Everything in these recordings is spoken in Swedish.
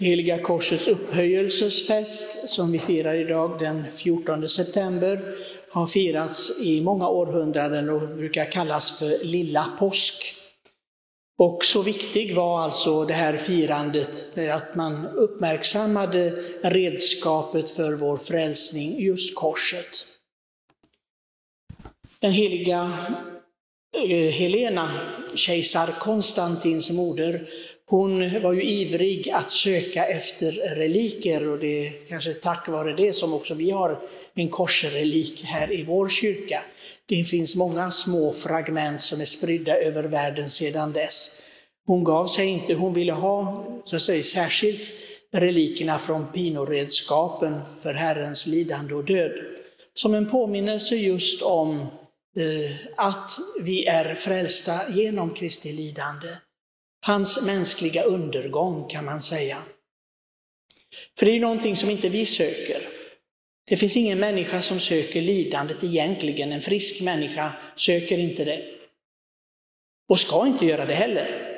Heliga korsets upphöjelsesfest som vi firar idag den 14 september har firats i många århundraden och brukar kallas för lilla påsk. Och så viktig var alltså det här firandet, eh, att man uppmärksammade redskapet för vår frälsning, just korset. Den heliga eh, Helena, kejsar Konstantins moder, hon var ju ivrig att söka efter reliker och det är kanske tack vare det som också vi har en korsrelik här i vår kyrka. Det finns många små fragment som är spridda över världen sedan dess. Hon gav sig inte, hon ville ha så att säga, särskilt relikerna från pinoredskapen för Herrens lidande och död. Som en påminnelse just om eh, att vi är frälsta genom Kristi lidande. Hans mänskliga undergång kan man säga. För det är någonting som inte vi söker. Det finns ingen människa som söker lidandet egentligen. En frisk människa söker inte det. Och ska inte göra det heller.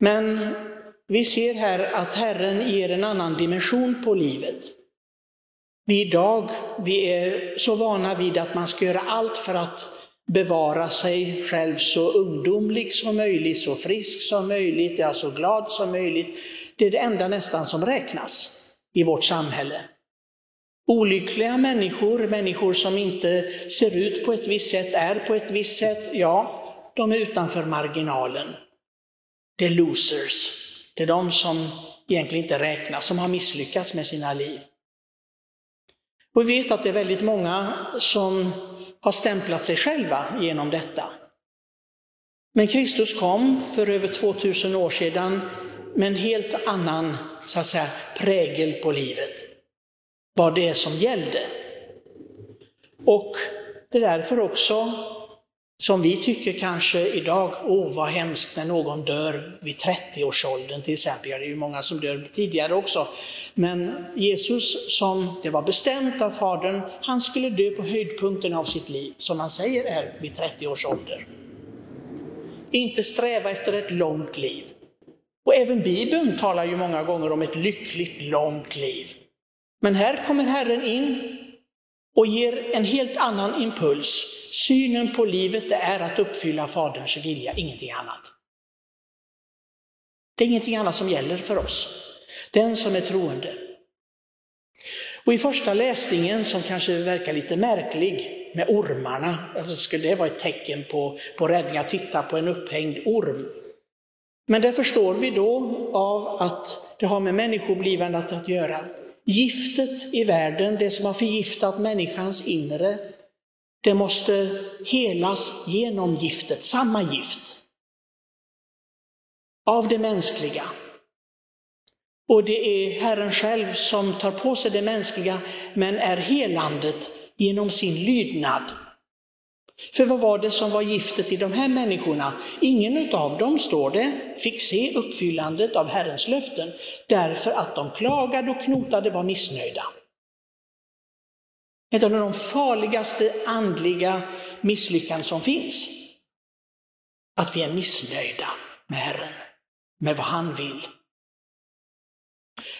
Men vi ser här att Herren ger en annan dimension på livet. Vi idag, vi är så vana vid att man ska göra allt för att bevara sig själv så ungdomlig som möjligt, så frisk som möjligt, ja, så glad som möjligt. Det är det enda nästan som räknas i vårt samhälle. Olyckliga människor, människor som inte ser ut på ett visst sätt, är på ett visst sätt, ja, de är utanför marginalen. Det är losers. Det är de som egentligen inte räknas, som har misslyckats med sina liv. Och vi vet att det är väldigt många som har stämplat sig själva genom detta. Men Kristus kom för över 2000 år sedan med en helt annan så att säga, prägel på livet. Vad det är som gällde. Och det är därför också som vi tycker kanske idag, åh vad hemskt när någon dör vid 30-årsåldern till exempel. Ja, det är ju många som dör tidigare också. Men Jesus, som det var bestämt av Fadern, han skulle dö på höjdpunkten av sitt liv, som han säger är vid 30 års ålder. Inte sträva efter ett långt liv. Och även Bibeln talar ju många gånger om ett lyckligt långt liv. Men här kommer Herren in och ger en helt annan impuls. Synen på livet är att uppfylla Faderns vilja, ingenting annat. Det är ingenting annat som gäller för oss. Den som är troende. Och i första läsningen, som kanske verkar lite märklig, med ormarna, alltså skulle det vara ett tecken på, på räddning, att titta på en upphängd orm. Men det förstår vi då av att det har med människoblivandet att göra. Giftet i världen, det som har förgiftat människans inre, det måste helas genom giftet, samma gift. Av det mänskliga. Och det är Herren själv som tar på sig det mänskliga, men är helandet genom sin lydnad. För vad var det som var giftet i de här människorna? Ingen av dem, står det, fick se uppfyllandet av Herrens löften, därför att de klagade och knotade, var missnöjda. Ett av de farligaste andliga misslyckanden som finns. Att vi är missnöjda med Herren, med vad han vill.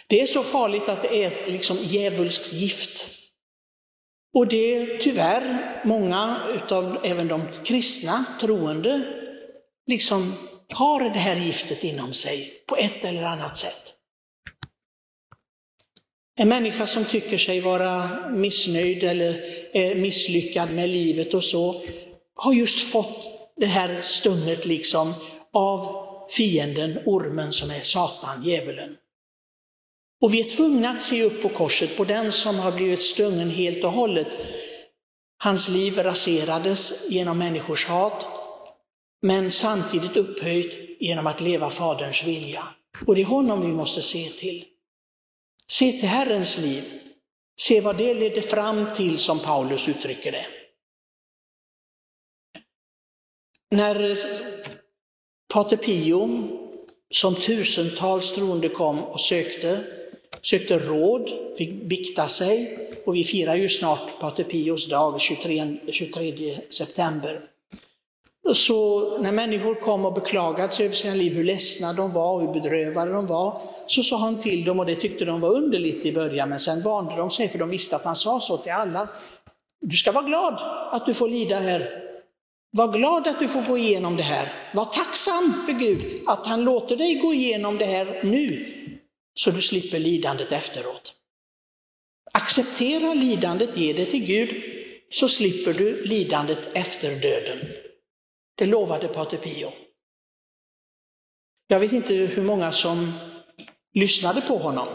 Det är så farligt att det är liksom djävulskt gift. Och det är tyvärr många utav även de kristna troende liksom har det här giftet inom sig på ett eller annat sätt. En människa som tycker sig vara missnöjd eller eh, misslyckad med livet och så, har just fått det här stunget liksom av fienden, ormen som är Satan, djävulen. Och vi är tvungna att se upp på korset på den som har blivit stungen helt och hållet. Hans liv raserades genom människors hat, men samtidigt upphöjt genom att leva Faderns vilja. Och det är honom vi måste se till. Se till Herrens liv. Se vad det ledde fram till, som Paulus uttrycker det. När Pater Pio, som tusentals troende kom och sökte, sökte råd, fick bikta sig och vi firar ju snart Pater Pios dag 23, 23 september. Så när människor kom och beklagade sig över sina liv, hur ledsna de var, hur bedrövade de var, så sa han till dem, och det tyckte de var underligt i början, men sen vande de sig, för de visste att han sa så till alla. Du ska vara glad att du får lida här. Var glad att du får gå igenom det här. Var tacksam för Gud att han låter dig gå igenom det här nu, så du slipper lidandet efteråt. Acceptera lidandet, ge det till Gud, så slipper du lidandet efter döden. Det lovade Pater Pio. Jag vet inte hur många som lyssnade på honom.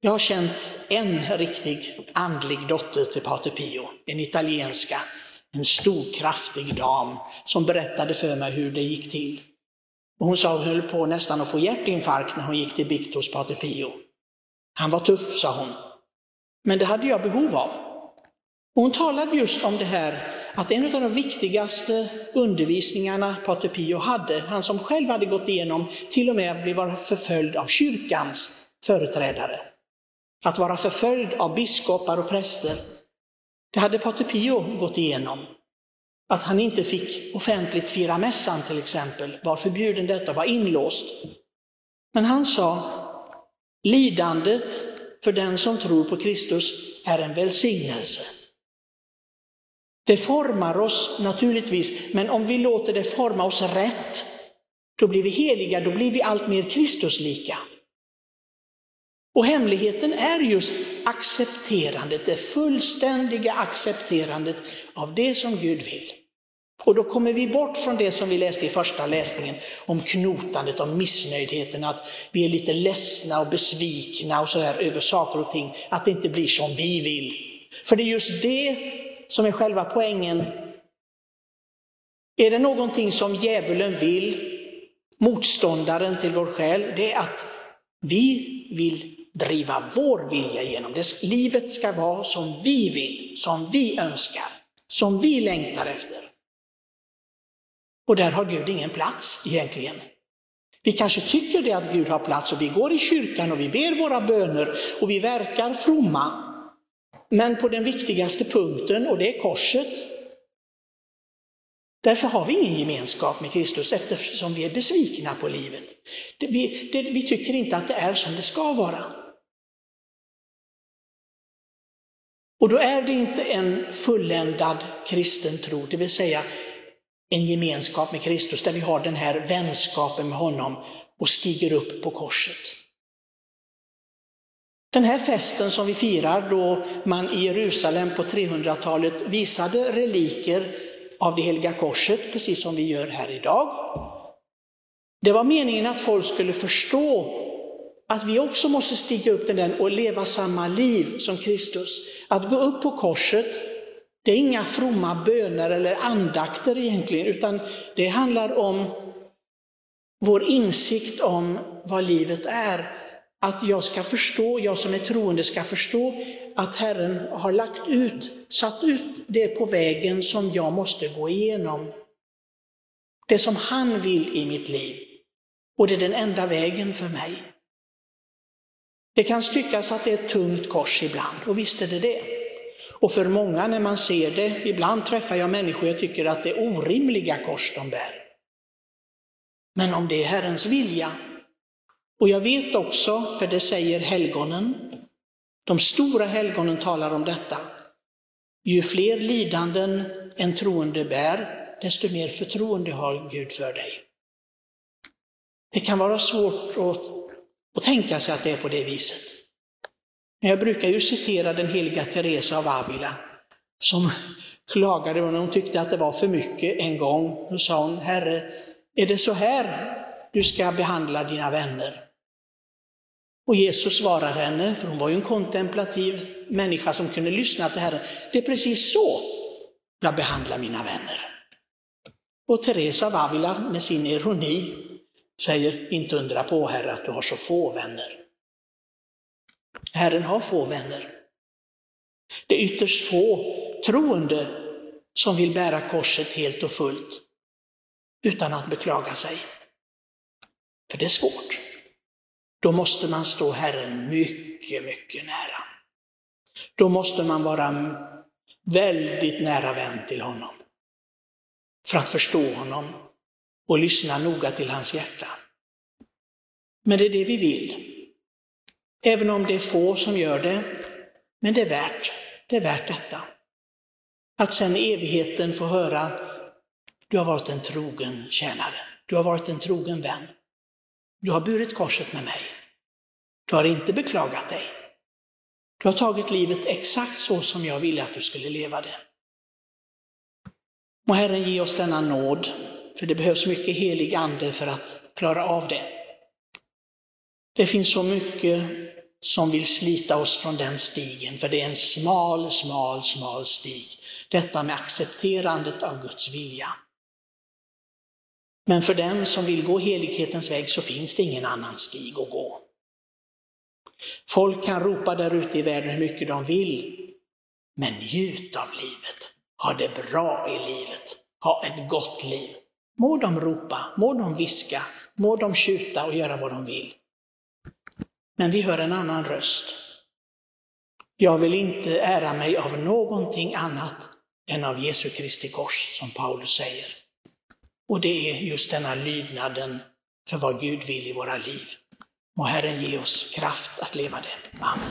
Jag har känt en riktig andlig dotter till Pater Pio, en italienska, en stor kraftig dam som berättade för mig hur det gick till. Och hon sa hon höll på nästan att få hjärtinfarkt när hon gick till bikt hos Pater Pio. Han var tuff, sa hon. Men det hade jag behov av. Och hon talade just om det här att en av de viktigaste undervisningarna Pater Pio hade, han som själv hade gått igenom till och med blev förföljd av kyrkans företrädare, att vara förföljd av biskopar och präster, det hade Pater Pio gått igenom. Att han inte fick offentligt fira mässan till exempel, var förbjuden detta, var inlåst. Men han sa, lidandet för den som tror på Kristus är en välsignelse. Det formar oss naturligtvis, men om vi låter det forma oss rätt, då blir vi heliga, då blir vi allt mer Kristuslika. Och hemligheten är just accepterandet, det fullständiga accepterandet av det som Gud vill. Och då kommer vi bort från det som vi läste i första läsningen om knotandet, om missnöjdheten, att vi är lite ledsna och besvikna och sådär över saker och ting, att det inte blir som vi vill. För det är just det som är själva poängen. Är det någonting som djävulen vill, motståndaren till vår själ, det är att vi vill driva vår vilja igenom. Det, livet ska vara som vi vill, som vi önskar, som vi längtar efter. Och där har Gud ingen plats egentligen. Vi kanske tycker det att Gud har plats och vi går i kyrkan och vi ber våra böner och vi verkar fromma. Men på den viktigaste punkten, och det är korset, därför har vi ingen gemenskap med Kristus eftersom vi är besvikna på livet. Vi, det, vi tycker inte att det är som det ska vara. Och då är det inte en fulländad kristen tro, det vill säga en gemenskap med Kristus där vi har den här vänskapen med honom och stiger upp på korset. Den här festen som vi firar då man i Jerusalem på 300-talet visade reliker av det heliga korset, precis som vi gör här idag. Det var meningen att folk skulle förstå att vi också måste stiga upp till den och leva samma liv som Kristus. Att gå upp på korset, det är inga fromma böner eller andakter egentligen, utan det handlar om vår insikt om vad livet är. Att jag ska förstå, jag som är troende ska förstå att Herren har lagt ut, satt ut det på vägen som jag måste gå igenom. Det som han vill i mitt liv. Och det är den enda vägen för mig. Det kan tyckas att det är ett tungt kors ibland, och visst är det det. Och för många när man ser det, ibland träffar jag människor jag tycker att det är orimliga kors de bär. Men om det är Herrens vilja, och jag vet också, för det säger helgonen, de stora helgonen talar om detta, ju fler lidanden en troende bär, desto mer förtroende har Gud för dig. Det kan vara svårt att att tänka sig att det är på det viset. Men jag brukar ju citera den heliga Teresa av Avila, som klagade när hon tyckte att det var för mycket en gång. Då sa hon, Herre, är det så här du ska behandla dina vänner? Och Jesus svarar henne, för hon var ju en kontemplativ människa som kunde lyssna till Herren, det är precis så jag behandlar mina vänner. Och Teresa av Avila med sin ironi säger, inte undra på Herre att du har så få vänner. Herren har få vänner. Det är ytterst få troende som vill bära korset helt och fullt utan att beklaga sig. För det är svårt. Då måste man stå Herren mycket, mycket nära. Då måste man vara väldigt nära vän till honom. för att förstå honom och lyssna noga till hans hjärta. Men det är det vi vill. Även om det är få som gör det, men det är värt, det är värt detta. Att sen i evigheten få höra, du har varit en trogen tjänare, du har varit en trogen vän. Du har burit korset med mig. Du har inte beklagat dig. Du har tagit livet exakt så som jag ville att du skulle leva det. Må Herren ge oss denna nåd, för det behövs mycket helig ande för att klara av det. Det finns så mycket som vill slita oss från den stigen, för det är en smal, smal, smal stig. Detta med accepterandet av Guds vilja. Men för den som vill gå helighetens väg så finns det ingen annan stig att gå. Folk kan ropa där ute i världen hur mycket de vill, men njut av livet. Ha det bra i livet. Ha ett gott liv. Må de ropa, må de viska, må de tjuta och göra vad de vill. Men vi hör en annan röst. Jag vill inte ära mig av någonting annat än av Jesu Kristi kors, som Paulus säger. Och det är just denna lydnaden för vad Gud vill i våra liv. Må Herren ge oss kraft att leva det. Amen.